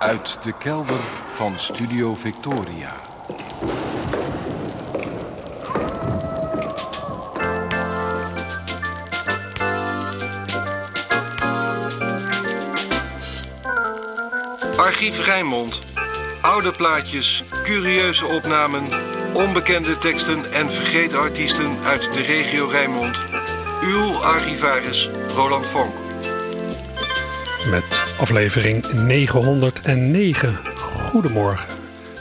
Uit de kelder van Studio Victoria. Archief Rijnmond. Oude plaatjes, curieuze opnamen, onbekende teksten en vergeten artiesten uit de regio Rijnmond. Uw archivaris Roland Vonk. Met aflevering 909. Goedemorgen,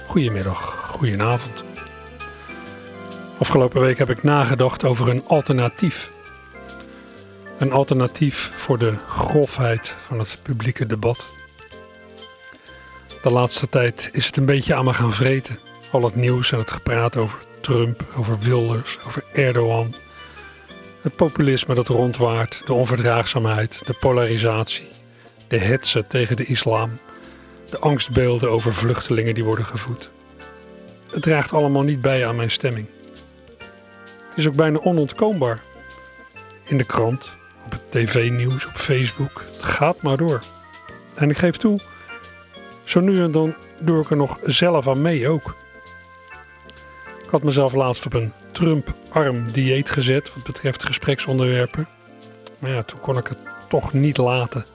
goedemiddag, goedenavond. Afgelopen week heb ik nagedacht over een alternatief. Een alternatief voor de grofheid van het publieke debat. De laatste tijd is het een beetje aan me gaan vreten. Al het nieuws en het gepraat over Trump, over Wilders, over Erdogan. Het populisme dat rondwaart, de onverdraagzaamheid, de polarisatie, de hetze tegen de islam, de angstbeelden over vluchtelingen die worden gevoed. Het draagt allemaal niet bij aan mijn stemming. Het is ook bijna onontkoombaar. In de krant, op het tv-nieuws, op Facebook. Het gaat maar door. En ik geef toe, zo nu en dan doe ik er nog zelf aan mee ook. Ik had mezelf laatst op een Trump-arm dieet gezet wat betreft gespreksonderwerpen. Maar ja, toen kon ik het toch niet laten.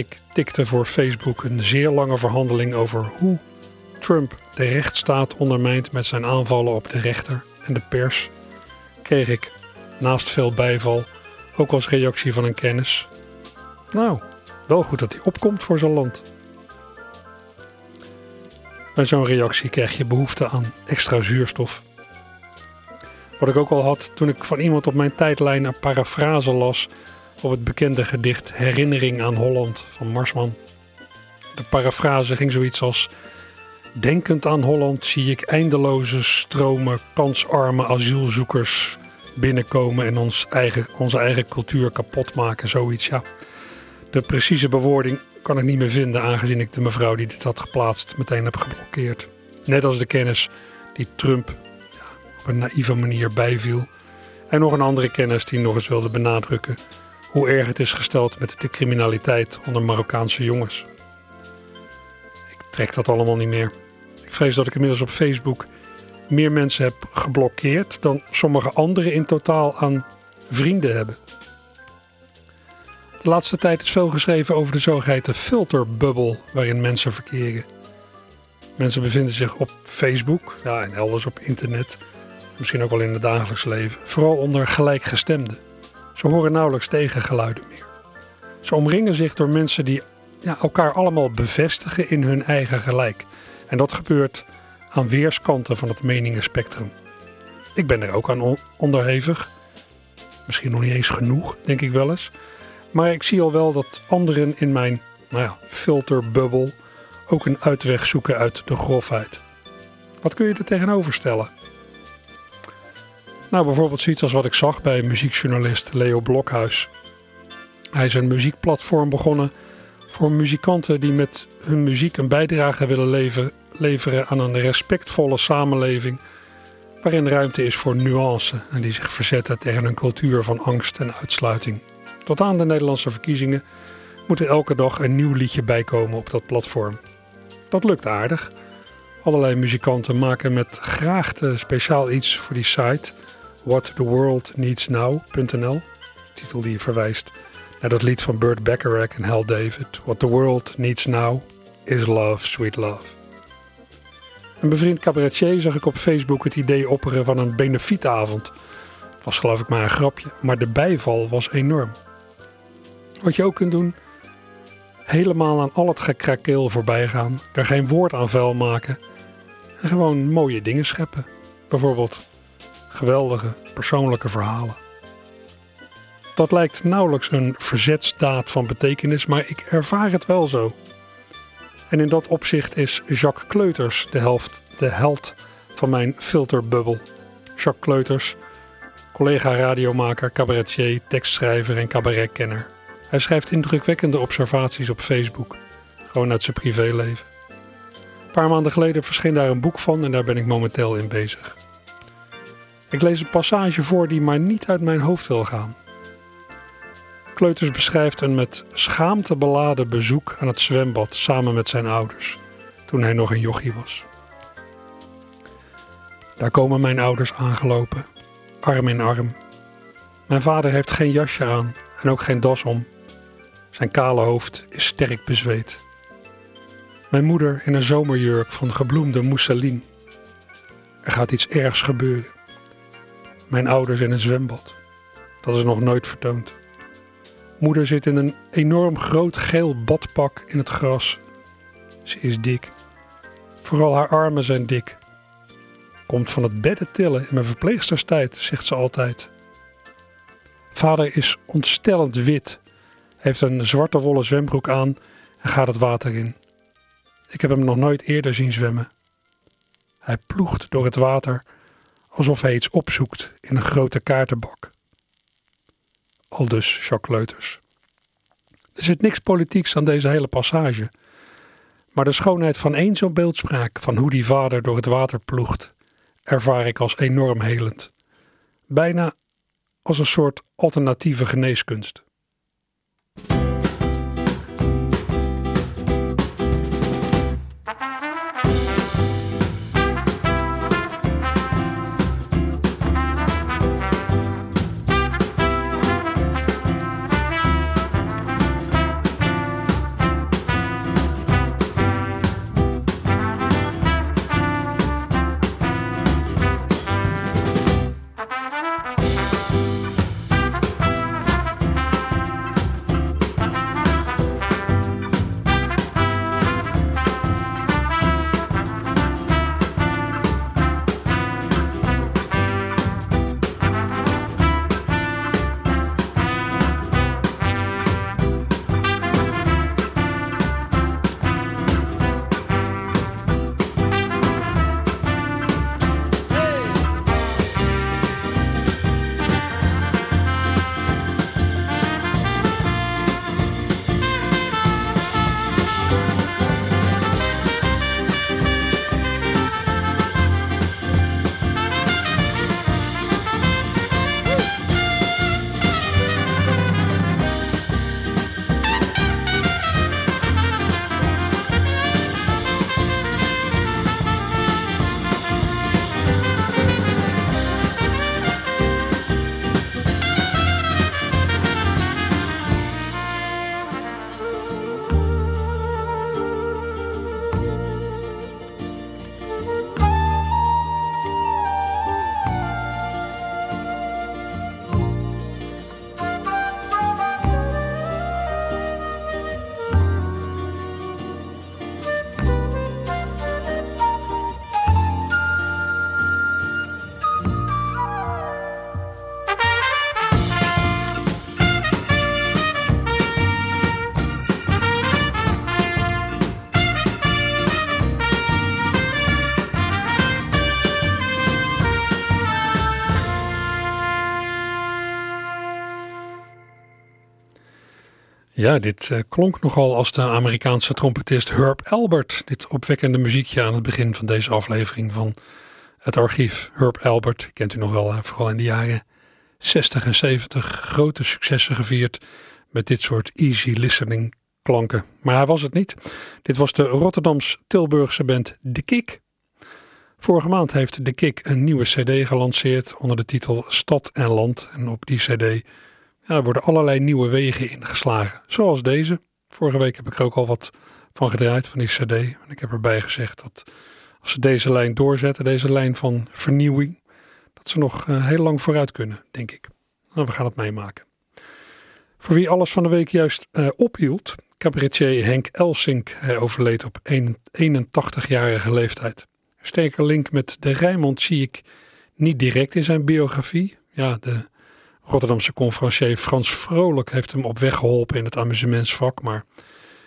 Ik tikte voor Facebook een zeer lange verhandeling over hoe Trump de rechtsstaat ondermijnt met zijn aanvallen op de rechter en de pers. Kreeg ik, naast veel bijval, ook als reactie van een kennis. Nou, wel goed dat hij opkomt voor zijn land. Bij zo'n reactie krijg je behoefte aan extra zuurstof. Wat ik ook al had toen ik van iemand op mijn tijdlijn een parafrase las op het bekende gedicht Herinnering aan Holland van Marsman. De parafrase ging zoiets als: Denkend aan Holland zie ik eindeloze stromen kansarme asielzoekers binnenkomen en ons eigen, onze eigen cultuur kapot maken. Zoiets, ja. De precieze bewoording kan ik niet meer vinden, aangezien ik de mevrouw die dit had geplaatst meteen heb geblokkeerd. Net als de kennis die Trump op een naïeve manier bijviel. En nog een andere kennis die nog eens wilde benadrukken hoe erg het is gesteld met de criminaliteit onder Marokkaanse jongens. Ik trek dat allemaal niet meer. Ik vrees dat ik inmiddels op Facebook meer mensen heb geblokkeerd dan sommige anderen in totaal aan vrienden hebben. De laatste tijd is veel geschreven over de zogeheten filterbubble waarin mensen verkeren. Mensen bevinden zich op Facebook ja, en elders op internet, misschien ook wel in het dagelijks leven, vooral onder gelijkgestemden. Ze horen nauwelijks tegengeluiden meer. Ze omringen zich door mensen die ja, elkaar allemaal bevestigen in hun eigen gelijk. En dat gebeurt aan weerskanten van het meningenspectrum. Ik ben er ook aan onderhevig. Misschien nog niet eens genoeg, denk ik wel eens. Maar ik zie al wel dat anderen in mijn nou ja, filterbubbel ook een uitweg zoeken uit de grofheid. Wat kun je er tegenover stellen? Nou, bijvoorbeeld zoiets als wat ik zag bij muziekjournalist Leo Blokhuis. Hij is een muziekplatform begonnen voor muzikanten die met hun muziek een bijdrage willen leveren, leveren aan een respectvolle samenleving waarin ruimte is voor nuance en die zich verzetten tegen een cultuur van angst en uitsluiting. Tot aan de Nederlandse verkiezingen moet er elke dag een nieuw liedje bijkomen op dat platform. Dat lukt aardig. Allerlei muzikanten maken met graagte speciaal iets voor die site whattheworldneedsnow.nl, titel die verwijst naar dat lied van Burt Bacharach en Hal David. What the world needs now is love, sweet love. Een bevriend cabaretier zag ik op Facebook het idee opperen van een benefietavond. Het was geloof ik maar een grapje, maar de bijval was enorm. Wat je ook kunt doen, helemaal aan al het gekrakeel voorbij gaan, er geen woord aan vuil maken en gewoon mooie dingen scheppen. Bijvoorbeeld geweldige persoonlijke verhalen. Dat lijkt nauwelijks een verzetsdaad van betekenis, maar ik ervaar het wel zo. En in dat opzicht is Jacques Kleuters de, helft, de held van mijn filterbubbel. Jacques Kleuters, collega radiomaker, cabaretier, tekstschrijver en cabaretkenner. Hij schrijft indrukwekkende observaties op Facebook, gewoon uit zijn privéleven. Een paar maanden geleden verscheen daar een boek van en daar ben ik momenteel in bezig. Ik lees een passage voor die maar niet uit mijn hoofd wil gaan. Kleuters beschrijft een met schaamte beladen bezoek aan het zwembad samen met zijn ouders, toen hij nog een jochie was. Daar komen mijn ouders aangelopen, arm in arm. Mijn vader heeft geen jasje aan en ook geen das om. Zijn kale hoofd is sterk bezweet. Mijn moeder in een zomerjurk van gebloemde mousseline. Er gaat iets ergs gebeuren. Mijn ouders in een zwembad. Dat is nog nooit vertoond. Moeder zit in een enorm groot geel badpak in het gras. Ze is dik. Vooral haar armen zijn dik. Komt van het bedden tillen in mijn verpleegsterstijd, zegt ze altijd. Vader is ontstellend wit, heeft een zwarte wollen zwembroek aan en gaat het water in. Ik heb hem nog nooit eerder zien zwemmen. Hij ploegt door het water alsof hij iets opzoekt in een grote kaartenbak. Aldus Jacques Leuters. Er zit niks politieks aan deze hele passage. Maar de schoonheid van één zo'n beeldspraak van hoe die vader door het water ploegt, ervaar ik als enorm helend. Bijna als een soort alternatieve geneeskunst. Dit uh, klonk nogal als de Amerikaanse trompetist Herb Albert. Dit opwekkende muziekje aan het begin van deze aflevering van het archief. Herb Albert, kent u nog wel, vooral in de jaren 60 en 70 grote successen gevierd met dit soort easy listening klanken. Maar hij was het niet. Dit was de Rotterdams-Tilburgse band De Kik. Vorige maand heeft De Kik een nieuwe cd gelanceerd onder de titel Stad en Land. En op die cd er worden allerlei nieuwe wegen ingeslagen, zoals deze. Vorige week heb ik er ook al wat van gedraaid, van die cd. En ik heb erbij gezegd dat als ze deze lijn doorzetten, deze lijn van vernieuwing, dat ze nog uh, heel lang vooruit kunnen, denk ik. Nou, we gaan het meemaken. Voor wie alles van de week juist uh, ophield, cabaretier Henk Elsink. Hij overleed op 81-jarige leeftijd. Sterke link met de Rijnmond zie ik niet direct in zijn biografie. Ja, de Rotterdamse conferencier Frans Vrolijk heeft hem op weg geholpen in het amusementsvak. Maar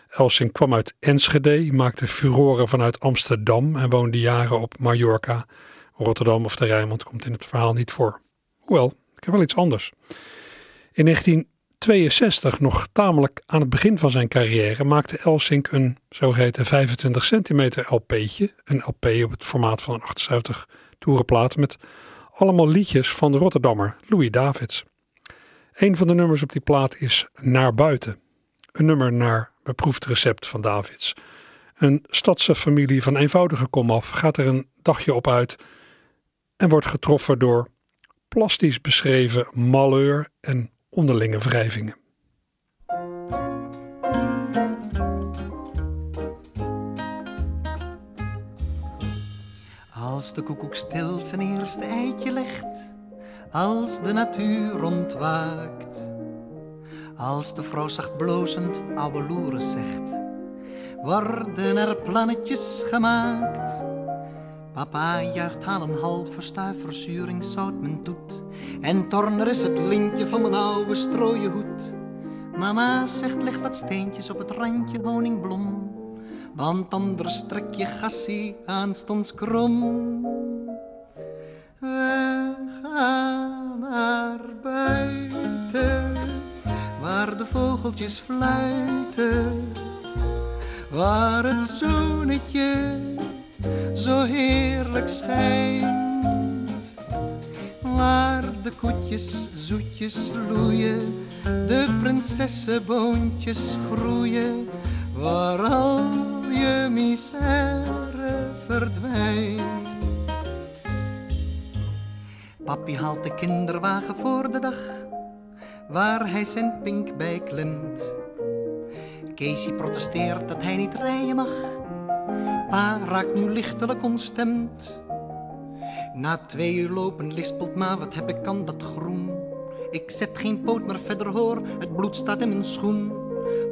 Elsing kwam uit Enschede, maakte furoren vanuit Amsterdam en woonde jaren op Mallorca. Rotterdam of de Rijnmond komt in het verhaal niet voor. Hoewel, ik heb wel iets anders. In 1962, nog tamelijk aan het begin van zijn carrière, maakte Elsink een zogeheten 25 centimeter LP'tje. Een LP op het formaat van een 78 toerenplaat met allemaal liedjes van de Rotterdammer Louis Davids. Een van de nummers op die plaat is Naar Buiten. Een nummer naar beproefd recept van Davids. Een stadse familie van eenvoudige komaf gaat er een dagje op uit en wordt getroffen door plastisch beschreven malheur en onderlinge wrijvingen. Als de koekoek stil zijn eerste eitje legt, als de natuur ontwaakt, als de vrouw zacht blozend ouwe loeren zegt, worden er plannetjes gemaakt. Papa juicht haal een halve stuif verzuring zout men doet. En Torner is het lintje van mijn oude strooien hoed. Mama zegt leg wat steentjes op het randje honingblom. Want anders trek je gassie aanstonds krom. We gaan naar buiten, waar de vogeltjes fluiten. Waar het zonnetje zo heerlijk schijnt. Waar de koetjes zoetjes loeien, de prinsessenboontjes groeien, waar al je misère verdwijnt. Papi haalt de kinderwagen voor de dag, waar hij zijn pink bij klemt. Casey protesteert dat hij niet rijden mag Pa raakt nu lichtelijk ontstemd. Na twee uur lopen lispelt ma, wat heb ik aan dat groen? Ik zet geen poot meer verder hoor, het bloed staat in mijn schoen.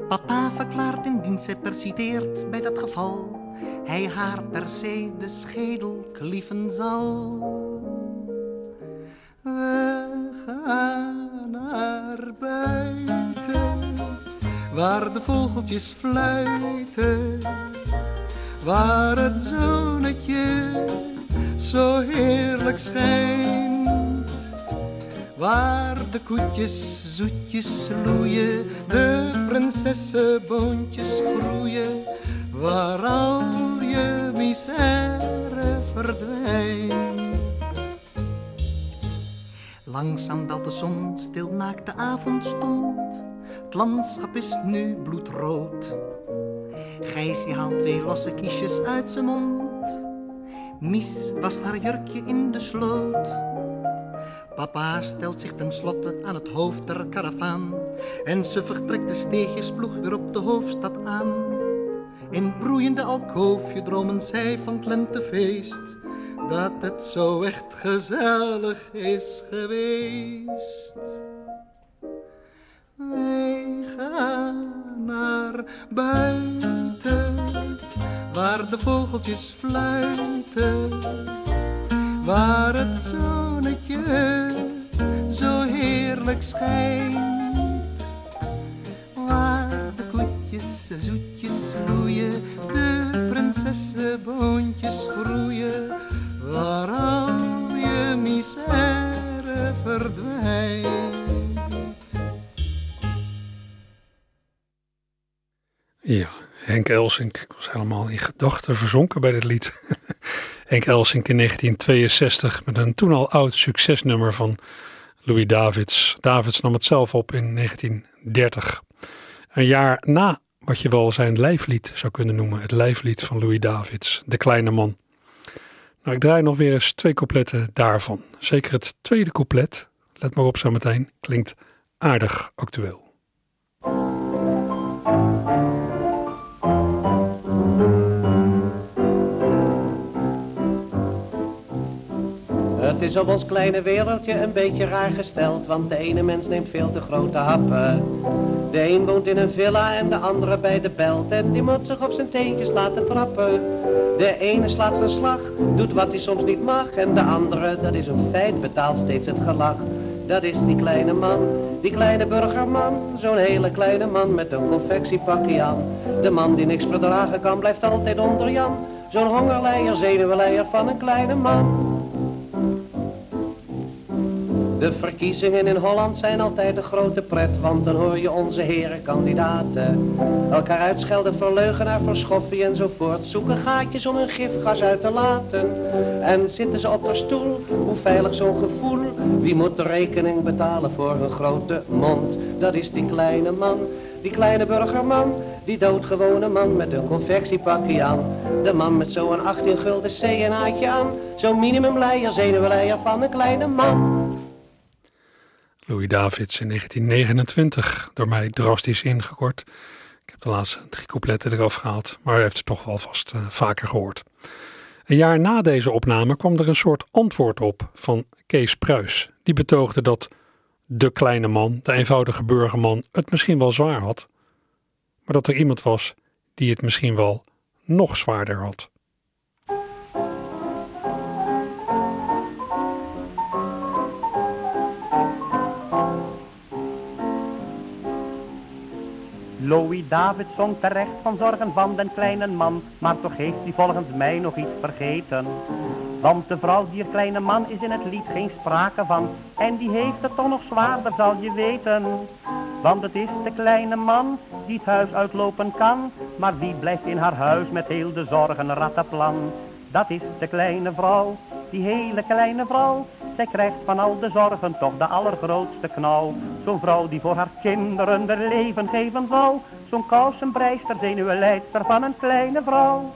Papa verklaart in dienst, hij persiteert bij dat geval. Hij haar per se de schedel klieven zal. Waar de vogeltjes fluiten waar het zonnetje zo heerlijk schijnt. Waar de koetjes zoetjes loeien, de prinsessenboontjes groeien, waar al je misère verdwijnt. Langzaam daalt de zon, stil naakt de avond stond. Het landschap is nu bloedrood Gijsje haalt twee losse kiesjes uit zijn mond. Mies wast haar jurkje in de sloot. Papa stelt zich tenslotte aan het hoofd der karavaan. En ze vertrekt de steegjesploeg weer op de hoofdstad aan. In broeiende alkoofje dromen zij van het lentefeest. Dat het zo echt gezellig is geweest. Wij gaan naar buiten, waar de vogeltjes fluiten, waar het zonnetje zo heerlijk schijnt, waar de koetjes zoetjes loeien, de prinsessenboontjes groeien, waar al je misère verdwijnt. Henk Elsink. Ik was helemaal in gedachten verzonken bij dit lied. Henk Elsink in 1962 met een toen al oud succesnummer van Louis Davids. Davids nam het zelf op in 1930. Een jaar na wat je wel zijn lijflied zou kunnen noemen. Het lijflied van Louis Davids, De Kleine Man. Nou, ik draai nog weer eens twee coupletten daarvan. Zeker het tweede couplet, let maar op zo meteen, klinkt aardig actueel. Het is op ons kleine wereldje een beetje raar gesteld, want de ene mens neemt veel te grote happen. De een woont in een villa en de andere bij de belt en die moet zich op zijn teentjes laten trappen. De ene slaat zijn slag, doet wat hij soms niet mag en de andere, dat is een feit, betaalt steeds het gelach. Dat is die kleine man, die kleine burgerman, zo'n hele kleine man met een confectiepakje aan. De man die niks verdragen kan, blijft altijd onder Jan. Zo'n hongerleier, zenuwleier van een kleine man. De verkiezingen in Holland zijn altijd een grote pret, want dan hoor je onze heren kandidaten elkaar uitschelden voor leugenaar, voor schoffie enzovoort. Zoeken gaatjes om hun gifgas uit te laten. En zitten ze op de stoel, hoe veilig zo'n gevoel. Wie moet de rekening betalen voor hun grote mond? Dat is die kleine man, die kleine burgerman, die doodgewone man met een confectiepakje aan. De man met zo'n 18 gulden CNA'tje aan, zo'n minimumleier, zenuwleier van een kleine man. Louis Davids in 1929, door mij drastisch ingekort. Ik heb de laatste drie coupletten eraf gehaald, maar u heeft het toch wel vast uh, vaker gehoord. Een jaar na deze opname kwam er een soort antwoord op van Kees Pruis. Die betoogde dat de kleine man, de eenvoudige burgerman, het misschien wel zwaar had, maar dat er iemand was die het misschien wel nog zwaarder had. Louis David zong terecht van zorgen van den kleine man, maar toch heeft hij volgens mij nog iets vergeten. Want de vrouw die kleine man is in het lied geen sprake van, en die heeft het toch nog zwaarder, zal je weten. Want het is de kleine man die het huis uitlopen kan, maar wie blijft in haar huis met heel de zorgen rattenplan. Dat is de kleine vrouw, die hele kleine vrouw, zij krijgt van al de zorgen toch de allergrootste knauw. Zo'n vrouw die voor haar kinderen de leven geven zou. Zo'n kousenbreister, zenuwenleidster van een kleine vrouw.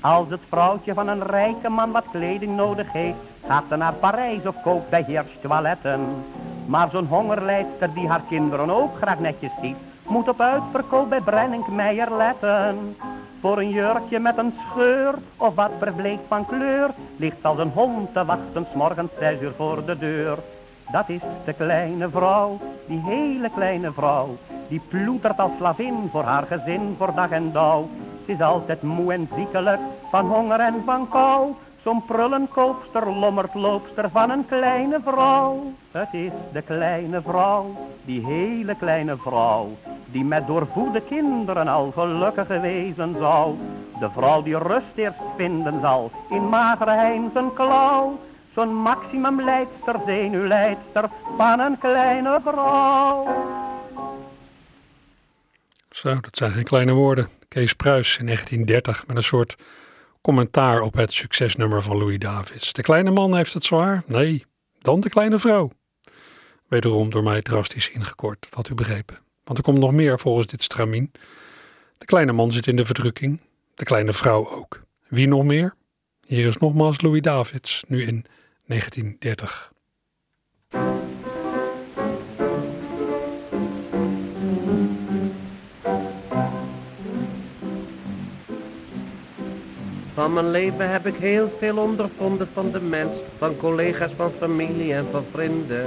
Als het vrouwtje van een rijke man wat kleding nodig heeft, gaat ze naar Parijs of koopt bij Heers toiletten. Maar zo'n hongerleidster die haar kinderen ook graag netjes ziet, moet op uitverkoop bij Brenning Meijer letten. Voor een jurkje met een scheur. Of wat verbleekt van kleur Ligt als een hond te wachten morgens zes uur voor de deur. Dat is de kleine vrouw, die hele kleine vrouw Die ploetert als slavin voor haar gezin voor dag en dauw. Ze is altijd moe en ziekelijk van honger en van kou Zo'n prullenkoopster, lommert loopster van een kleine vrouw. Het is de kleine vrouw, die hele kleine vrouw, die met doorvoede kinderen al gelukkig wezen zou. De vrouw die rust eerst vinden zal in magere hein zijn klauw. Zo'n maximumleidster, zenuwleidster van een kleine vrouw. Zo, dat zijn geen kleine woorden. Kees Pruis in 1930 met een soort commentaar op het succesnummer van Louis Davids. De kleine man heeft het zwaar? Nee, dan de kleine vrouw. Wederom door mij drastisch ingekort, had u begrepen. Want er komt nog meer volgens dit stramien. De kleine man zit in de verdrukking, de kleine vrouw ook. Wie nog meer? Hier is nogmaals Louis Davids, nu in 1930. Van mijn leven heb ik heel veel ondervonden van de mens, van collega's, van familie en van vrienden.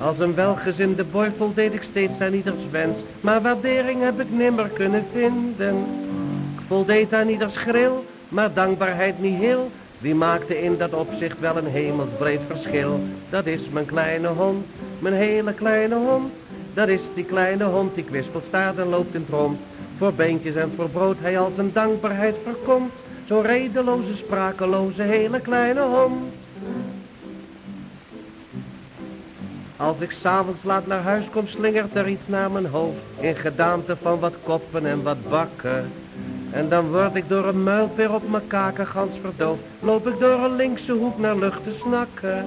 Als een welgezinde boy voldeed ik steeds aan ieders wens, maar waardering heb ik nimmer kunnen vinden. Ik voldeed aan ieders gril, maar dankbaarheid niet heel. Wie maakte in dat opzicht wel een hemelsbreed verschil? Dat is mijn kleine hond, mijn hele kleine hond. Dat is die kleine hond die kwispelt staat en loopt in het rond. Voor beentjes en voor brood hij als een dankbaarheid verkomt. Zo'n redeloze, sprakeloze, hele kleine hond. Als ik s'avonds laat naar huis kom, slingert er iets naar mijn hoofd. In gedaante van wat koppen en wat bakken. En dan word ik door een muilpeer op mijn kaken gans verdoofd. Loop ik door een linkse hoek naar lucht te snakken.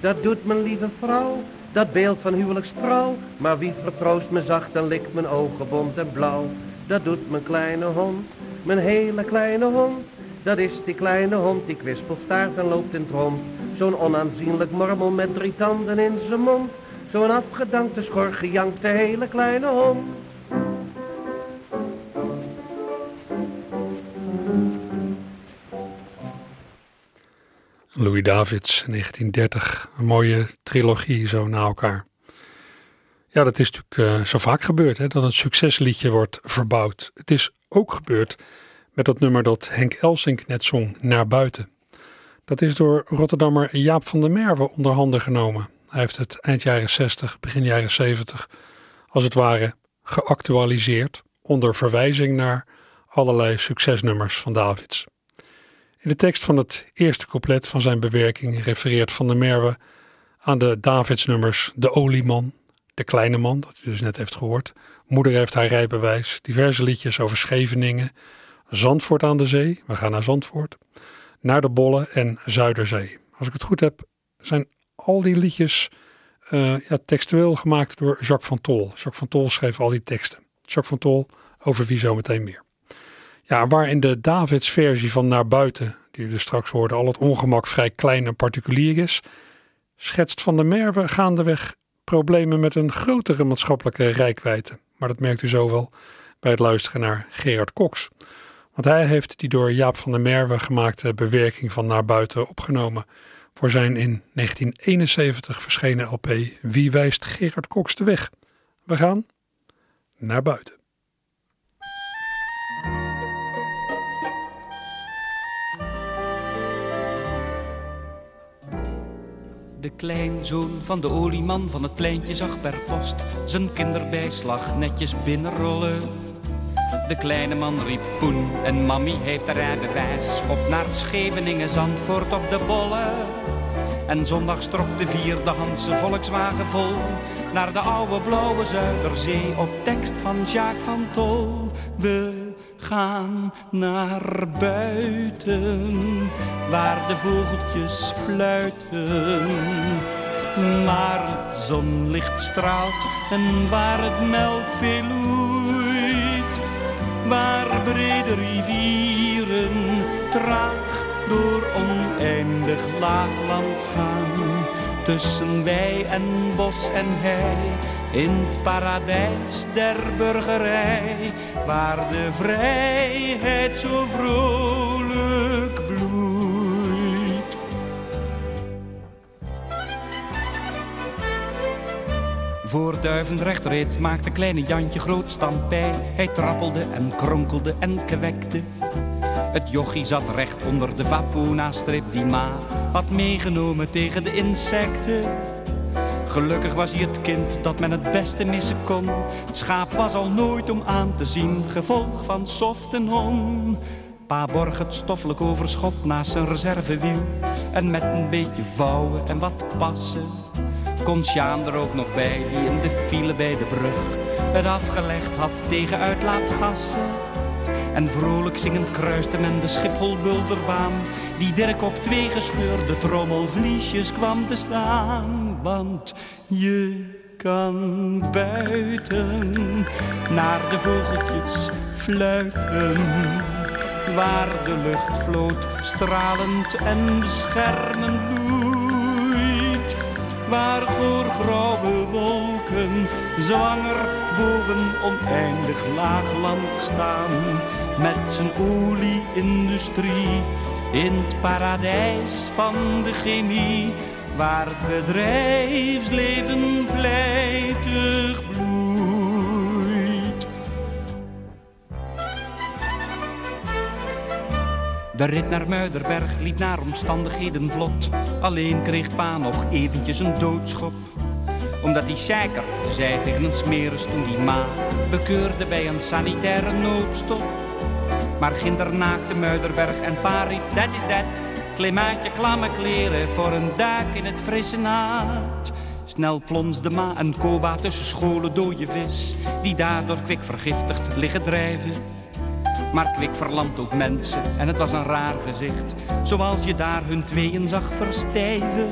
Dat doet mijn lieve vrouw, dat beeld van huwelijkstrouw. Maar wie vertroost me zacht en likt mijn ogen bont en blauw. Dat doet mijn kleine hond, mijn hele kleine hond. Dat is die kleine hond die kwispelt staart en loopt in het rond. Zo'n onaanzienlijk mormel met drie tanden in zijn mond. Zo'n afgedankte schor gejankte hele kleine hond. Louis Davids, 1930. Een mooie trilogie zo na elkaar. Ja, dat is natuurlijk uh, zo vaak gebeurd, hè, dat een succesliedje wordt verbouwd. Het is ook gebeurd met dat nummer dat Henk Elsink net zong, Naar Buiten. Dat is door Rotterdammer Jaap van der Merwe onder handen genomen. Hij heeft het eind jaren 60, begin jaren 70 als het ware geactualiseerd onder verwijzing naar allerlei succesnummers van Davids. In de tekst van het eerste couplet van zijn bewerking refereert Van der Merwe aan de Davidsnummers De Olieman, De Kleine Man, dat u dus net heeft gehoord, Moeder heeft haar rijbewijs, diverse liedjes over Scheveningen, Zandvoort aan de zee, we gaan naar Zandvoort, Naar de Bolle en Zuiderzee. Als ik het goed heb, zijn al die liedjes uh, ja, textueel gemaakt door Jacques van Tol. Jacques van Tol schreef al die teksten. Jacques van Tol, over wie zometeen meer. Ja, waar in de Davids versie van Naar Buiten, die u dus straks hoorde, al het ongemak vrij klein en particulier is, schetst Van der Merwe gaandeweg problemen met een grotere maatschappelijke rijkwijde. Maar dat merkt u zo wel bij het luisteren naar Gerard Cox. Want hij heeft die door Jaap van der Merwe gemaakte bewerking van Naar Buiten opgenomen voor zijn in 1971 verschenen LP Wie wijst Gerard Cox de weg? We gaan naar buiten. De kleinzoon van de olieman van het pleintje zag per post zijn kinderbijslag netjes binnenrollen. De kleine man riep poen en mammy heeft de wijs op naar Scheveningen, Zandvoort of de Bolle. En zondag trok de vierde Hanse Volkswagen vol naar de oude blauwe Zuiderzee op tekst van Jacques van Tol. We gaan naar buiten waar de vogeltjes fluiten. Waar het zonlicht straalt en waar het melk veel loeit. Waar brede rivieren traag door oneindig laagland gaan. Tussen wij en bos en hei, in het paradijs der burgerij, waar de vrijheid zo vrolijk bloeit. Voor Duivendrecht reeds maakte kleine Jantje groot stampij. Hij trappelde en kronkelde en kwekte het jochie zat recht onder de vapona-strip die ma had meegenomen tegen de insecten. Gelukkig was hij het kind dat men het beste missen kon. Het schaap was al nooit om aan te zien, gevolg van soft en hon. Pa borg het stoffelijk overschot naast zijn reservewiel. En met een beetje vouwen en wat passen. Kon Sjaan er ook nog bij, die in de file bij de brug het afgelegd had tegen uitlaatgassen. En vrolijk zingend kruiste men de Schiphol-bulderbaan, die Dirk op twee gescheurde trommelvliesjes kwam te staan. Want je kan buiten naar de vogeltjes fluiten, waar de lucht vloot stralend en beschermend vloeit. Waar voor grauwe wolken zwanger boven oneindig laag land staan met zijn olieindustrie in het paradijs van de chemie, waar het bedrijfsleven vlijtig bloeit. De rit naar Muiderberg liep naar omstandigheden vlot, alleen kreeg pa nog eventjes een doodschop omdat hij zeker zei tegen een smeris toen die ma bekeurde bij een sanitaire noodstop. Maar ginder naakte Muiderberg en pa dat is dat. Klimaatje, klamme kleren voor een duik in het frisse naad. Snel plonsde ma en koba tussen scholen dode vis, die daardoor kwik vergiftigd liggen drijven. Maar kwik verlamt ook mensen en het was een raar gezicht, zoals je daar hun tweeën zag verstijven.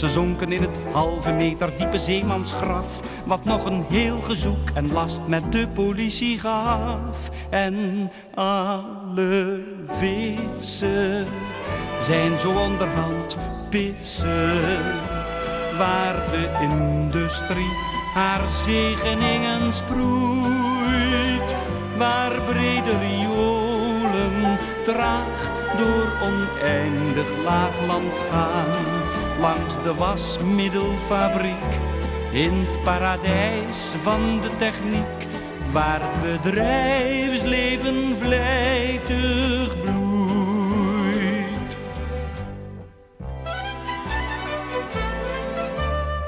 Ze zonken in het halve meter diepe zeemansgraf, wat nog een heel gezoek en last met de politie gaf. En alle vissen zijn zo onderhand pissen, waar de industrie haar zegeningen sproeit, waar brede riolen traag door oneindig laagland gaan langs de wasmiddelfabriek in het paradijs van de techniek, waar het bedrijfsleven vlijtig bloeit.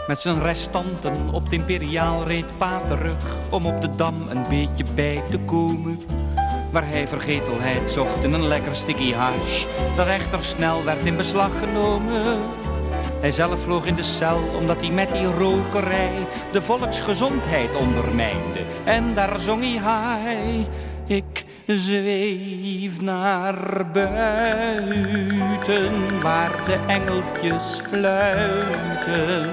Met zijn restanten op het imperiaal reed pa terug om op de dam een beetje bij te komen waar hij vergetelheid zocht in een lekker sticky hash, dat echter snel werd in beslag genomen. Hij zelf vloog in de cel omdat hij met die rokerij de volksgezondheid ondermijnde. En daar zong hij, ik zweef naar buiten, waar de engeltjes fluiten,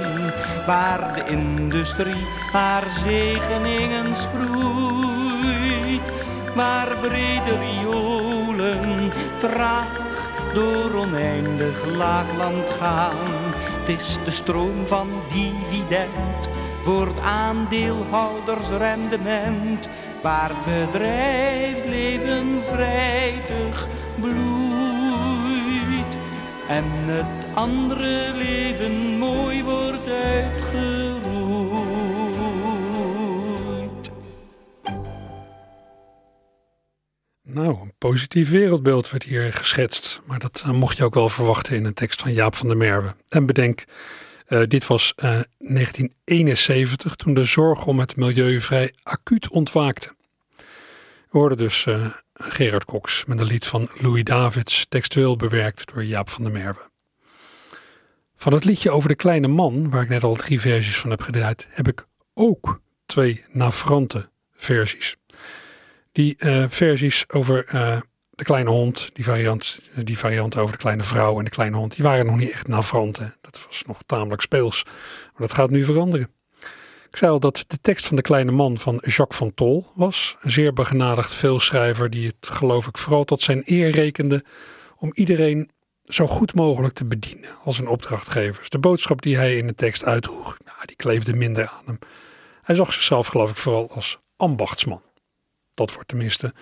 waar de industrie haar zegeningen sproeit, waar brede riolen traag door oneindig laagland gaan. Is de stroom van dividend voor het aandeelhoudersrendement, waar het bedrijfsleven vrijdag bloeit en het andere leven mooi wordt uitgeroeid. Positief wereldbeeld werd hier geschetst. Maar dat eh, mocht je ook wel verwachten in een tekst van Jaap van der Merwe. En bedenk, uh, dit was uh, 1971 toen de zorg om het milieu vrij acuut ontwaakte. We hoorden dus Gerard Cox met een lied van Louis Davids, textueel bewerkt door Jaap van der Merwe. Van het liedje over de kleine man, waar ik net al drie versies van heb gedraaid, heb ik ook twee navrante versies. Die uh, versies over uh, de kleine hond, die variant, die variant over de kleine vrouw en de kleine hond, die waren nog niet echt navranten. Dat was nog tamelijk speels. Maar dat gaat nu veranderen. Ik zei al dat de tekst van de kleine man van Jacques van Tol was. Een zeer begenadigd veelschrijver die het geloof ik vooral tot zijn eer rekende om iedereen zo goed mogelijk te bedienen als een opdrachtgevers. De boodschap die hij in de tekst uitdroeg, nou, die kleefde minder aan hem. Hij zag zichzelf geloof ik vooral als ambachtsman. Dat wordt tenminste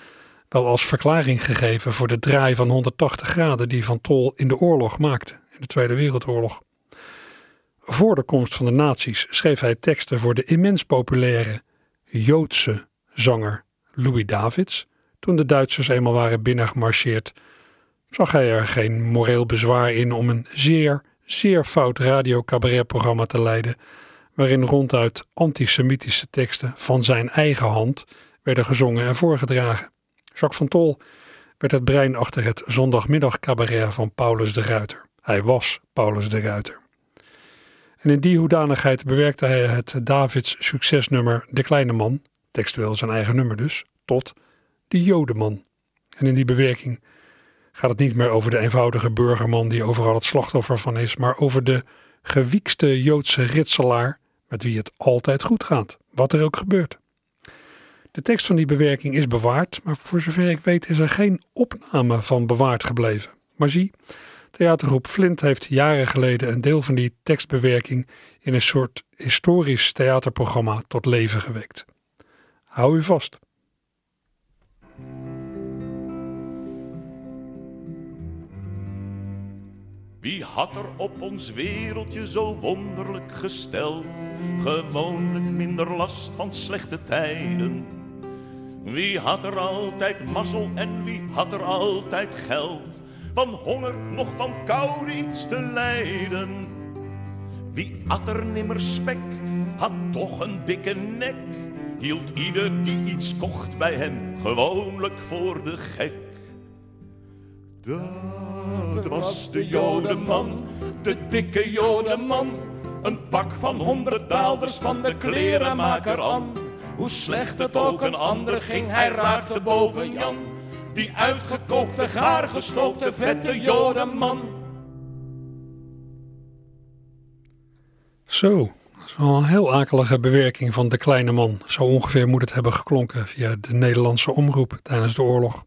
wel als verklaring gegeven voor de draai van 180 graden die Van Tol in de oorlog maakte, in de Tweede Wereldoorlog. Voor de komst van de nazi's schreef hij teksten voor de immens populaire Joodse zanger Louis Davids. Toen de Duitsers eenmaal waren binnengemarcheerd, zag hij er geen moreel bezwaar in om een zeer, zeer fout radio-cabaretprogramma te leiden, waarin ronduit antisemitische teksten van zijn eigen hand werden gezongen en voorgedragen. Jacques van Tol werd het brein achter het zondagmiddag cabaret van Paulus de Ruiter. Hij was Paulus de Ruiter. En in die hoedanigheid bewerkte hij het Davids succesnummer De Kleine Man, textueel zijn eigen nummer dus, tot De Jodeman. En in die bewerking gaat het niet meer over de eenvoudige burgerman die overal het slachtoffer van is, maar over de gewiekste Joodse ritselaar met wie het altijd goed gaat, wat er ook gebeurt. De tekst van die bewerking is bewaard, maar voor zover ik weet is er geen opname van bewaard gebleven. Maar zie, theatergroep Flint heeft jaren geleden een deel van die tekstbewerking in een soort historisch theaterprogramma tot leven gewekt. Hou u vast. Wie had er op ons wereldje zo wonderlijk gesteld? Gewoonlijk minder last van slechte tijden. Wie had er altijd mazzel en wie had er altijd geld? Van honger nog van koude iets te lijden. Wie at er nimmer spek, had toch een dikke nek. Hield ieder die iets kocht bij hem gewoonlijk voor de gek. Dat was de jodenman, de dikke jodenman. Een pak van honderd daalders van de klerenmaker aan. Hoe slecht het ook een ander ging, hij raakte boven Jan. Die uitgekookte, gaargestookte, vette jodenman. Zo, dat is wel een heel akelige bewerking van de kleine man. Zo ongeveer moet het hebben geklonken via de Nederlandse omroep tijdens de oorlog.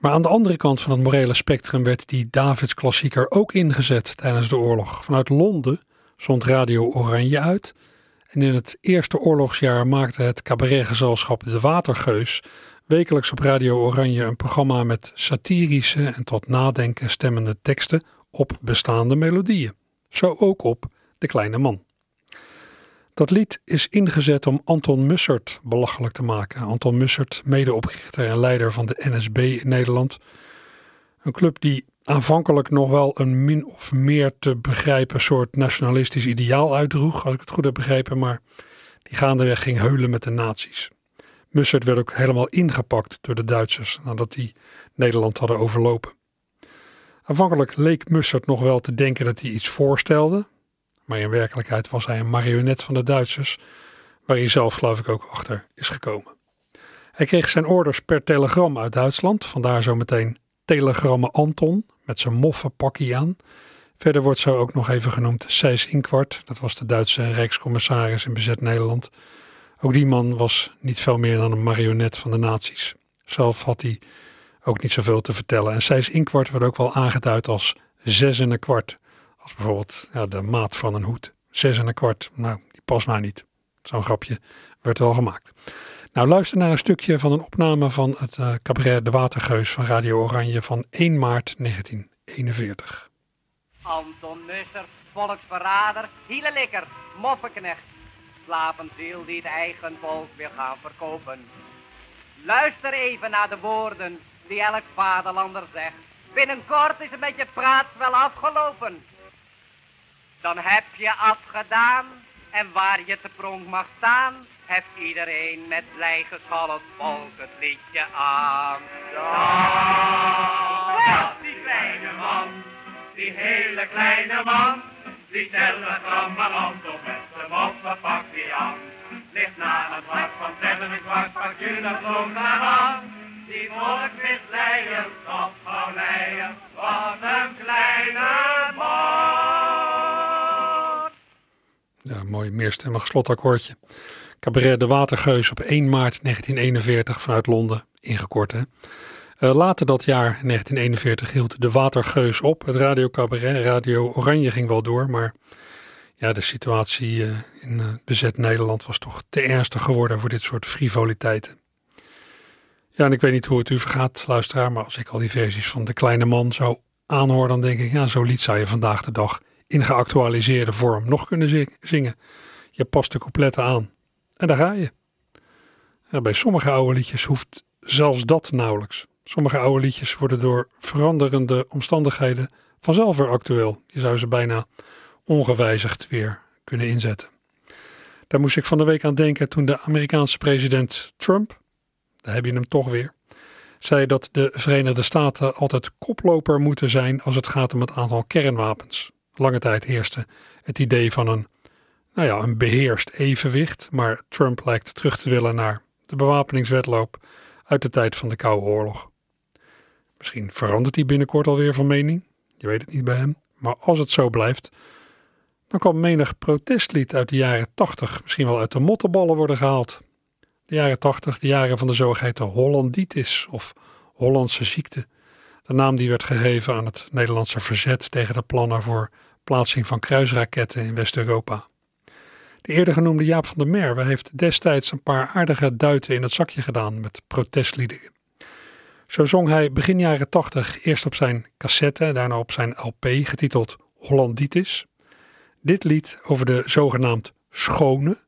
Maar aan de andere kant van het morele spectrum werd die Davids klassieker ook ingezet tijdens de oorlog. Vanuit Londen zond Radio Oranje uit. En in het eerste oorlogsjaar maakte het cabaretgezelschap De Watergeus wekelijks op Radio Oranje een programma met satirische en tot nadenken stemmende teksten op bestaande melodieën. Zo ook op De Kleine Man. Dat lied is ingezet om Anton Mussert belachelijk te maken. Anton Mussert, medeoprichter en leider van de NSB in Nederland. Een club die aanvankelijk nog wel een min of meer te begrijpen soort nationalistisch ideaal uitdroeg, als ik het goed heb begrepen, maar die gaandeweg ging heulen met de nazi's. Mussert werd ook helemaal ingepakt door de Duitsers nadat die Nederland hadden overlopen. Aanvankelijk leek Mussert nog wel te denken dat hij iets voorstelde, maar in werkelijkheid was hij een marionet van de Duitsers, waar hij zelf geloof ik ook achter is gekomen. Hij kreeg zijn orders per telegram uit Duitsland, vandaar zo meteen telegrammen Anton met zijn moffe pakkie aan. Verder wordt zo ook nog even genoemd Seis Inkwart, dat was de Duitse rijkscommissaris in bezet Nederland. Ook die man was niet veel meer dan een marionet van de nazi's. Zelf had hij ook niet zoveel te vertellen. En Seis Inkwart werd ook wel aangeduid als zes en een kwart. Als bijvoorbeeld ja, de maat van een hoed. Zes en een kwart, nou, die past maar niet. Zo'n grapje werd wel gemaakt. Nou, luister naar een stukje van een opname van het uh, cabaret De Watergeus van Radio Oranje van 1 maart 1941. Anton Musser, volksverrader, hielelikker, moffenknecht. Slavenziel die het eigen volk wil gaan verkopen. Luister even naar de woorden die elk vaderlander zegt. Binnenkort is het met je praat wel afgelopen. Dan heb je afgedaan en waar je te pronk mag staan, heeft iedereen met blij geschal volk het liedje aan. Ja, die kleine man, die hele kleine man, die telegrammerland op met zijn moppen pakt die aan. Ligt na het hart van zeven en kwart, pak nog naar aan. Die volk misleiden, op gauw leien, wat een kleine man. Ja, mooi meerstemmig slotakkoordje. Cabaret De Watergeus op 1 maart 1941 vanuit Londen, ingekort hè. Uh, later dat jaar, 1941, hield De Watergeus op. Het radiocabaret, Radio Oranje ging wel door, maar ja, de situatie uh, in uh, bezet Nederland was toch te ernstig geworden voor dit soort frivoliteiten. Ja, en ik weet niet hoe het u vergaat, luisteraar, maar als ik al die versies van De Kleine Man zo aanhoor, dan denk ik, ja, zo lied zou je vandaag de dag in geactualiseerde vorm nog kunnen zingen. Je past de coupletten aan en daar ga je. Bij sommige oude liedjes hoeft zelfs dat nauwelijks. Sommige oude liedjes worden door veranderende omstandigheden vanzelf weer actueel. Je zou ze bijna ongewijzigd weer kunnen inzetten. Daar moest ik van de week aan denken toen de Amerikaanse president Trump, daar heb je hem toch weer, zei dat de Verenigde Staten altijd koploper moeten zijn als het gaat om het aantal kernwapens. Lange tijd heerste het idee van een, nou ja, een beheerst evenwicht, maar Trump lijkt terug te willen naar de bewapeningswetloop uit de tijd van de Koude Oorlog. Misschien verandert hij binnenkort alweer van mening, je weet het niet bij hem, maar als het zo blijft, dan kan menig protestlied uit de jaren 80 misschien wel uit de mottenballen worden gehaald. De jaren 80, de jaren van de zogeheten Hollanditis of Hollandse ziekte. De naam die werd gegeven aan het Nederlandse verzet tegen de plannen voor plaatsing van kruisraketten in West-Europa. De eerder genoemde Jaap van der Merwe heeft destijds een paar aardige duiten in het zakje gedaan met protestliederen. Zo zong hij begin jaren 80 eerst op zijn cassette, daarna op zijn LP, getiteld Hollanditis. Dit lied over de zogenaamd schone,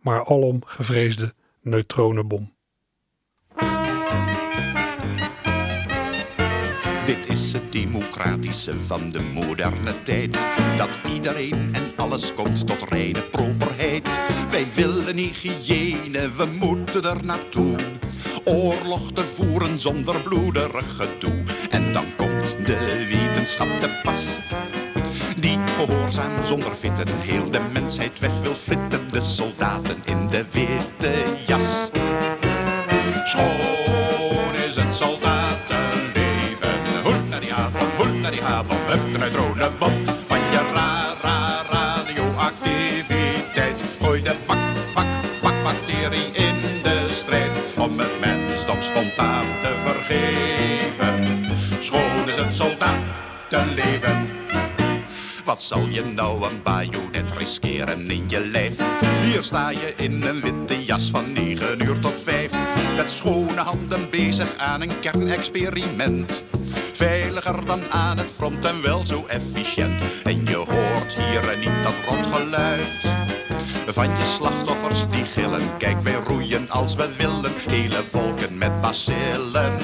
maar alom gevreesde neutronenbom. Dit is het democratische van de moderne tijd. Dat iedereen en alles komt tot reine properheid. Wij willen hygiëne, we moeten er naartoe. Oorlog te voeren zonder bloederig gedoe. En dan komt de wetenschap te pas. Die gehoorzaam zonder vitten heel de mensheid weg wil fritten. De soldaten in de witte jas. Schoon die habel, hup de neutronenbom. Van je ra, ra, radioactiviteit. Gooi de bak, bak, bakbacterie in de strijd. Om het mensdom spontaan te vergeven. Schoon is het soldatenleven. Wat zal je nou een bajonet riskeren in je lijf? Hier sta je in een witte jas van 9 uur tot 5. Met schone handen bezig aan een kernexperiment. Veiliger dan aan het front en wel zo efficiënt. En je hoort hier niet dat rotgeluid. Van je slachtoffers die gillen. Kijk, wij roeien als we willen. Hele volken met bacillen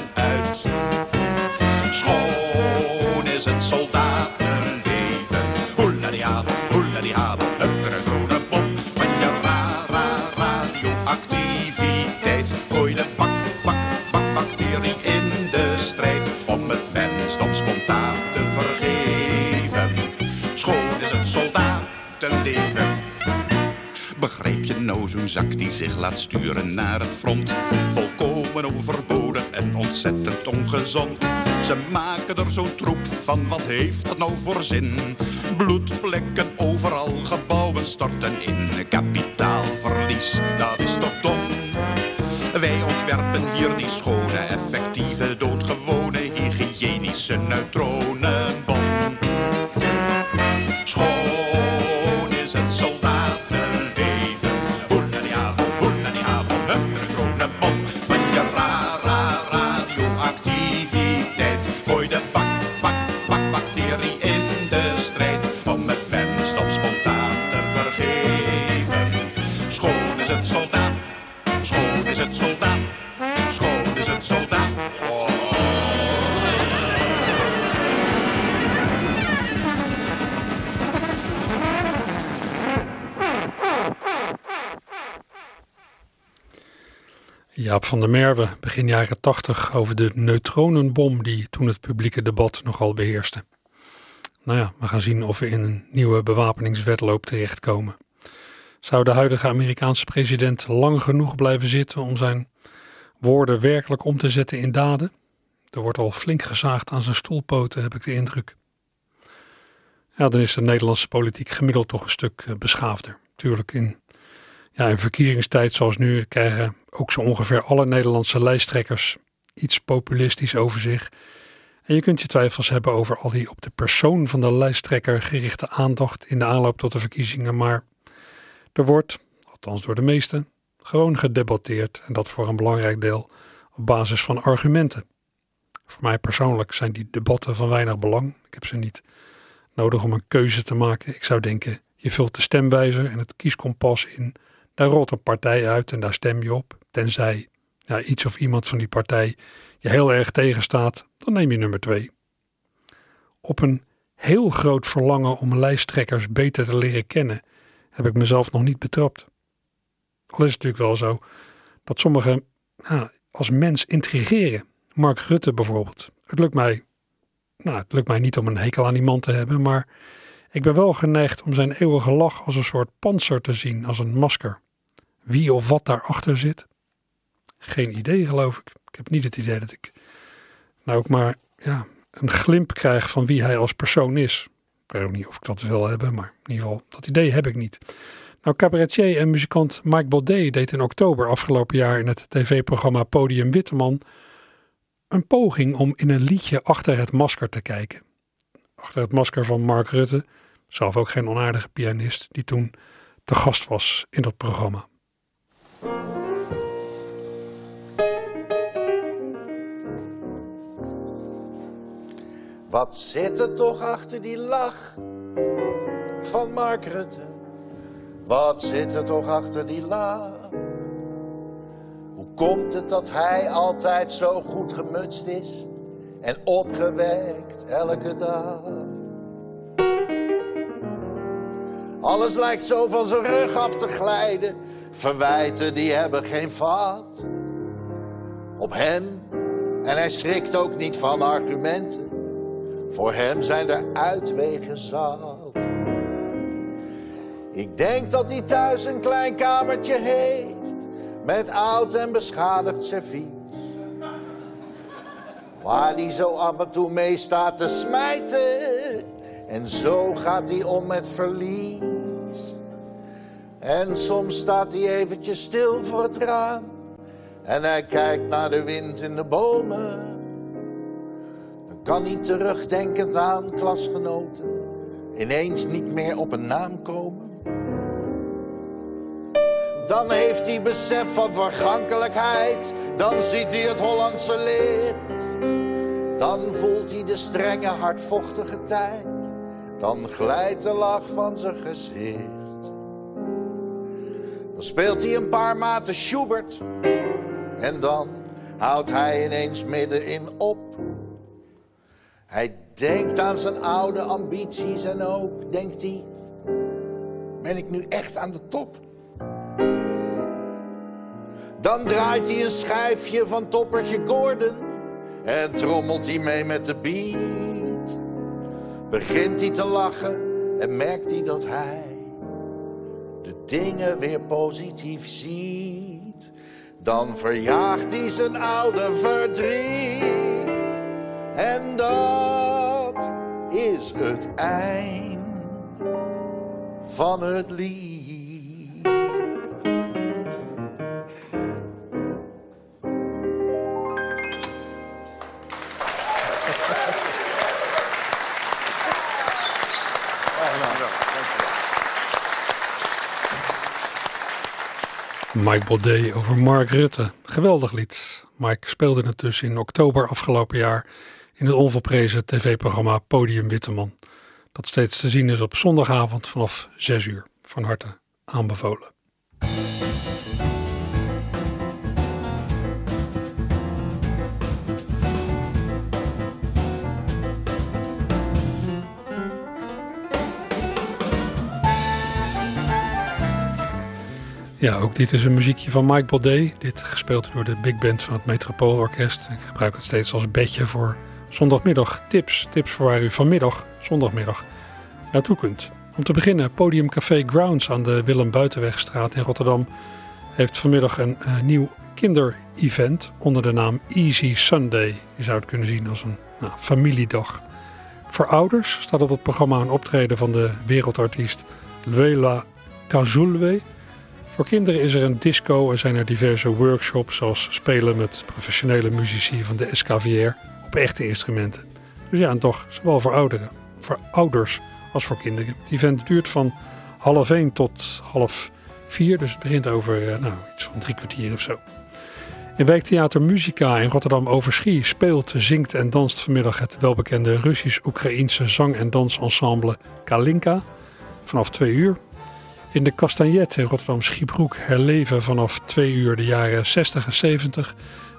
zich laat sturen naar het front? Volkomen overbodig en ontzettend ongezond. Ze maken er zo'n troep van, wat heeft dat nou voor zin? Bloedplekken overal, gebouwen storten in. Kapitaalverlies, dat is toch dom? Wij ontwerpen hier die schone, effectieve, doodgewone, hygiënische neutronenbom. Jaap van der Merwe, begin jaren 80, over de neutronenbom die toen het publieke debat nogal beheerste. Nou ja, we gaan zien of we in een nieuwe bewapeningswetloop terechtkomen. Zou de huidige Amerikaanse president lang genoeg blijven zitten om zijn woorden werkelijk om te zetten in daden? Er wordt al flink gezaagd aan zijn stoelpoten, heb ik de indruk. Ja, dan is de Nederlandse politiek gemiddeld toch een stuk eh, beschaafder. Tuurlijk, in, ja, in verkiezingstijd zoals nu krijgen ook zo ongeveer alle Nederlandse lijsttrekkers iets populistisch over zich. En je kunt je twijfels hebben over al die op de persoon van de lijsttrekker gerichte aandacht in de aanloop tot de verkiezingen. Maar er wordt, althans door de meesten, gewoon gedebatteerd en dat voor een belangrijk deel op basis van argumenten. Voor mij persoonlijk zijn die debatten van weinig belang. Ik heb ze niet nodig om een keuze te maken. Ik zou denken, je vult de stemwijzer en het kieskompas in. Daar rolt een partij uit en daar stem je op. Tenzij ja, iets of iemand van die partij je heel erg tegenstaat, dan neem je nummer twee. Op een heel groot verlangen om lijsttrekkers beter te leren kennen, heb ik mezelf nog niet betrapt. Al is het natuurlijk wel zo dat sommigen als mens intrigeren. Mark Rutte bijvoorbeeld. Het lukt mij, nou, het lukt mij niet om een hekel aan die man te hebben, maar ik ben wel geneigd om zijn eeuwige lach als een soort panzer te zien, als een masker. Wie of wat daarachter zit? Geen idee, geloof ik. Ik heb niet het idee dat ik nou ook maar ja, een glimp krijg van wie hij als persoon is. Ik weet ook niet of ik dat wil hebben, maar in ieder geval, dat idee heb ik niet. Nou, cabaretier en muzikant Mike Baudet deed in oktober afgelopen jaar in het tv-programma Podium Witteman een poging om in een liedje achter het masker te kijken. Achter het masker van Mark Rutte, zelf ook geen onaardige pianist, die toen te gast was in dat programma. Wat zit er toch achter die lach van Mark Rutte? Wat zit er toch achter die lach? Hoe komt het dat hij altijd zo goed gemutst is en opgewekt elke dag? Alles lijkt zo van zijn rug af te glijden. Verwijten die hebben geen vat op hem. En hij schrikt ook niet van argumenten. Voor hem zijn er uitwegen zat. Ik denk dat hij thuis een klein kamertje heeft. Met oud en beschadigd servies. Waar hij zo af en toe mee staat te smijten. En zo gaat hij om met verlies. En soms staat hij eventjes stil voor het raam. En hij kijkt naar de wind in de bomen. Kan hij terugdenkend aan klasgenoten ineens niet meer op een naam komen. Dan heeft hij besef van vergankelijkheid. Dan ziet hij het Hollandse licht. Dan voelt hij de strenge, hardvochtige tijd. Dan glijdt de lach van zijn gezicht. Dan speelt hij een paar maten Schubert. En dan houdt hij ineens middenin op. Hij denkt aan zijn oude ambities en ook denkt hij: ben ik nu echt aan de top? Dan draait hij een schijfje van toppertje Gordon en trommelt hij mee met de beat. Begint hij te lachen en merkt hij dat hij de dingen weer positief ziet, dan verjaagt hij zijn oude verdriet. En dat is het eind van het lied. Mike Baudet over Mark Rutte. Geweldig lied. Mike speelde het dus in oktober afgelopen jaar in het onvolprezen tv-programma Podium Witteman. Dat steeds te zien is op zondagavond vanaf 6 uur. Van harte aanbevolen. Ja, ook dit is een muziekje van Mike Baudet. Dit gespeeld door de big band van het Metropoolorkest. Ik gebruik het steeds als bedje voor zondagmiddag tips. Tips voor waar u vanmiddag, zondagmiddag, naartoe kunt. Om te beginnen, Podium Café Grounds aan de Willem Buitenwegstraat in Rotterdam heeft vanmiddag een uh, nieuw kinderevent onder de naam Easy Sunday. Je zou het kunnen zien als een nou, familiedag. Voor ouders staat op het programma een optreden van de wereldartiest Luela Kazulwe voor kinderen is er een disco en zijn er diverse workshops, zoals spelen met professionele muzici van de SKVR op echte instrumenten. Dus ja, en toch, zowel voor ouderen, voor ouders als voor kinderen. Het event duurt van half één tot half vier, dus het begint over eh, nou, iets van drie kwartier of zo. In Wijktheater Musica in Rotterdam Overschie speelt, zingt en danst vanmiddag het welbekende Russisch-Oekraïense zang- en dansensemble Kalinka vanaf twee uur. In de Castagnet in Rotterdam Schiebroek herleven vanaf twee uur de jaren 60 en 70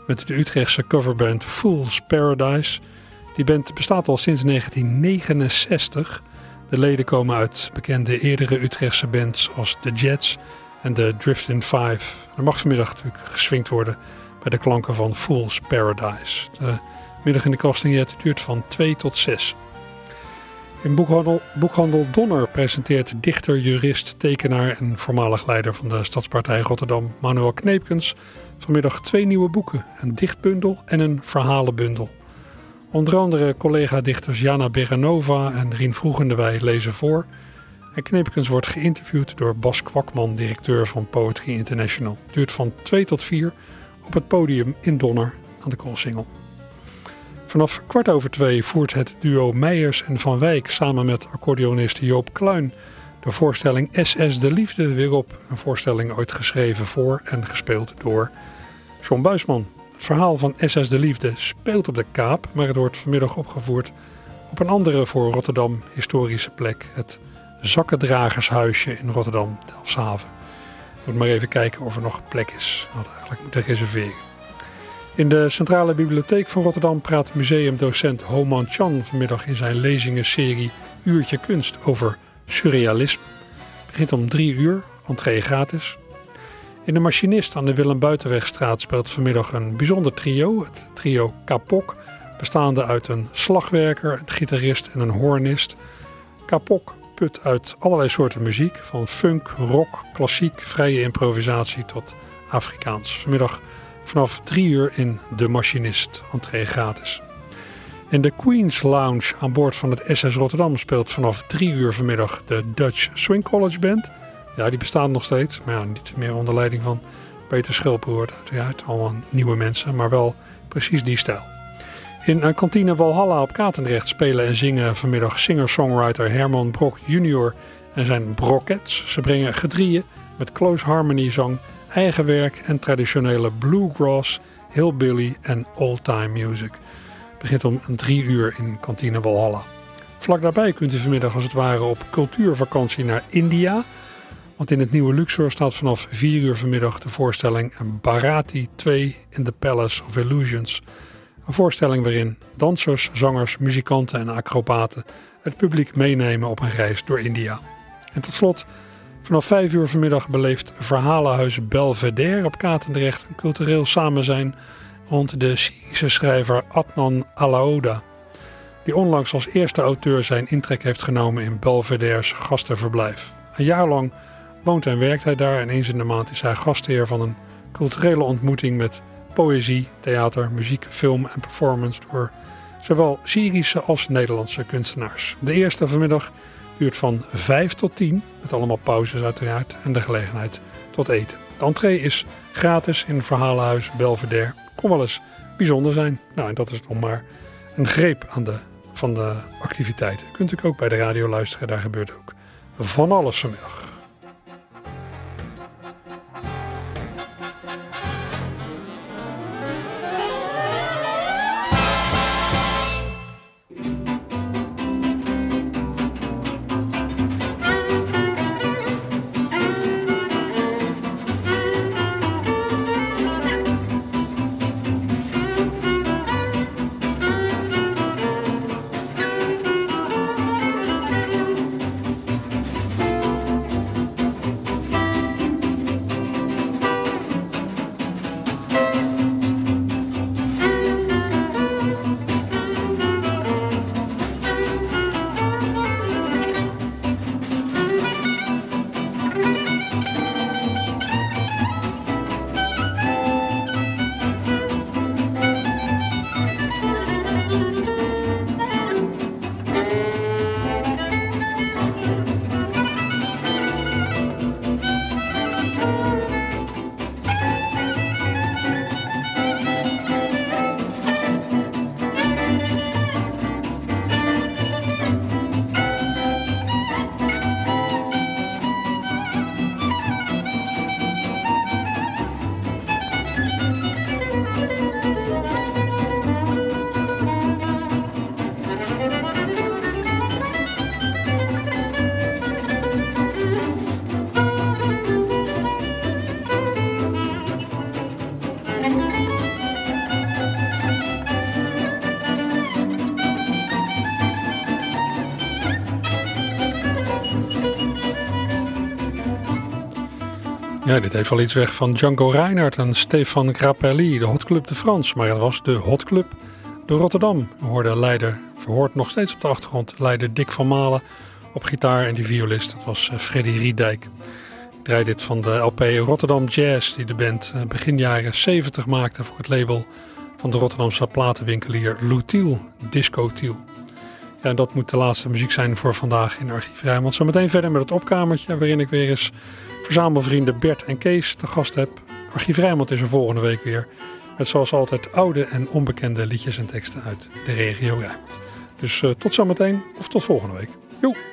met de Utrechtse coverband Fool's Paradise. Die band bestaat al sinds 1969. De leden komen uit bekende eerdere Utrechtse bands als The Jets en de Driftin' Five. Er mag vanmiddag natuurlijk geswingd worden bij de klanken van Fool's Paradise. De middag in de Castagnet duurt van 2 tot 6. In boekhandel, boekhandel Donner presenteert dichter, jurist, tekenaar en voormalig leider van de Stadspartij Rotterdam, Manuel Kneepkens, vanmiddag twee nieuwe boeken: een dichtbundel en een verhalenbundel. Onder andere collega-dichters Jana Beranova en Rien Vroegendewij lezen voor. En Kneepkens wordt geïnterviewd door Bas Kwakman, directeur van Poetry International. Duurt van 2 tot 4 op het podium in Donner aan de Koolsingel. Vanaf kwart over twee voert het duo Meijers en Van Wijk samen met accordeonist Joop Kluin de voorstelling SS de Liefde weer op. Een voorstelling ooit geschreven voor en gespeeld door John Buisman. Het verhaal van SS de Liefde speelt op de Kaap, maar het wordt vanmiddag opgevoerd op een andere voor Rotterdam historische plek. Het Zakkendragershuisje in Rotterdam, Delfshaven. Moet maar even kijken of er nog plek is. Hadden eigenlijk moeten reserveren. In de Centrale Bibliotheek van Rotterdam praat museumdocent Homan Chan vanmiddag in zijn lezingenserie Uurtje Kunst over surrealisme. Het begint om drie uur, entree gratis. In de Machinist aan de Willem Buitenwegstraat speelt vanmiddag een bijzonder trio, het trio Kapok, bestaande uit een slagwerker, een gitarist en een hornist. Kapok put uit allerlei soorten muziek, van funk, rock, klassiek, vrije improvisatie tot Afrikaans. Vanmiddag vanaf 3 uur in De Machinist, entree gratis. In de Queen's Lounge aan boord van het SS Rotterdam speelt vanaf 3 uur vanmiddag de Dutch Swing College Band. Ja, die bestaan nog steeds, maar ja, niet meer onder leiding van Peter Schilperoort uiteraard. Allemaal nieuwe mensen, maar wel precies die stijl. In kantine Walhalla op Katendrecht spelen en zingen vanmiddag singer-songwriter Herman Brok Jr. en zijn Brockets. Ze brengen gedrieën met close harmony zang eigen werk en traditionele bluegrass, hillbilly en old-time music. Het begint om drie uur in kantine Walhalla. Vlak daarbij kunt u vanmiddag als het ware op cultuurvakantie naar India. In het nieuwe Luxor staat vanaf 4 uur vanmiddag de voorstelling Bharati 2 in the Palace of Illusions. Een voorstelling waarin dansers, zangers, muzikanten en acrobaten het publiek meenemen op een reis door India. En tot slot Vanaf 5 uur vanmiddag beleeft Verhalenhuis Belvedere op Katendrecht een cultureel samenzijn rond de Syrische schrijver Adnan Alaouda, die onlangs als eerste auteur zijn intrek heeft genomen in Belvedere's gastenverblijf. Een jaar lang woont en werkt hij daar en eens in de maand is hij gastheer van een culturele ontmoeting met poëzie, theater, muziek, film en performance door zowel Syrische als Nederlandse kunstenaars. De eerste vanmiddag duurt van 5 tot 10, met allemaal pauzes uiteraard en de gelegenheid tot eten. De entree is gratis in het verhalenhuis Belvedere. Kon wel eens bijzonder zijn. Nou, en dat is nog maar een greep aan de, van de activiteiten. kunt u ook bij de radio luisteren, daar gebeurt ook van alles vanmiddag. Ja, dit heeft wel iets weg van Django Reinhardt en Stefan Grappelli, de Hot Club de France. Maar het was de Hot Club de Rotterdam. We hoorden leider, verhoord nog steeds op de achtergrond, leider Dick van Malen op gitaar en die violist, dat was eh, Freddy Riedijk. Ik draai dit van de LP Rotterdam Jazz, die de band eh, begin jaren 70 maakte voor het label van de Rotterdamse platenwinkelier Lutiel, Disco Tiel. Ja, en dat moet de laatste muziek zijn voor vandaag in Archief Rijnmond. Zometeen verder met het opkamertje, waarin ik weer eens verzamelvrienden Bert en Kees te gast heb. Archief Rijnmond is er volgende week weer. Met zoals altijd oude en onbekende liedjes en teksten uit de regio Rijnmond. Dus uh, tot zometeen of tot volgende week. Joe!